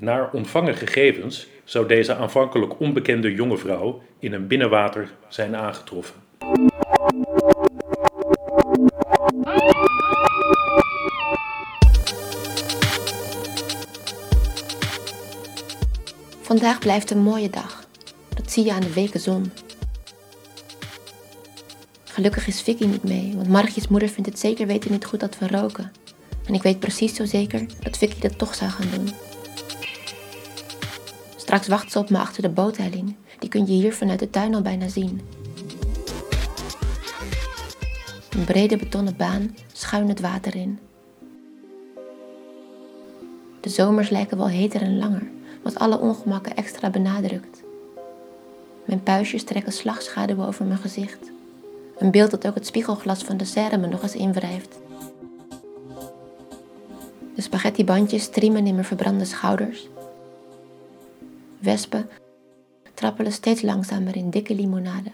Naar ontvangen gegevens zou deze aanvankelijk onbekende jonge vrouw in een binnenwater zijn aangetroffen. Vandaag blijft een mooie dag. Dat zie je aan de weken zon. Gelukkig is Vicky niet mee, want Margjes moeder vindt het zeker weten niet goed dat we roken. En ik weet precies zo zeker dat Vicky dat toch zou gaan doen. Straks wacht ze op me achter de boothelling. Die kun je hier vanuit de tuin al bijna zien. Een brede betonnen baan schuin het water in. De zomers lijken wel heter en langer, wat alle ongemakken extra benadrukt. Mijn puistjes trekken slagschaduwen over mijn gezicht. Een beeld dat ook het spiegelglas van de serre me nog eens invrijft. De spaghettibandjes striemen in mijn verbrande schouders. Wespen trappelen steeds langzamer in dikke limonade.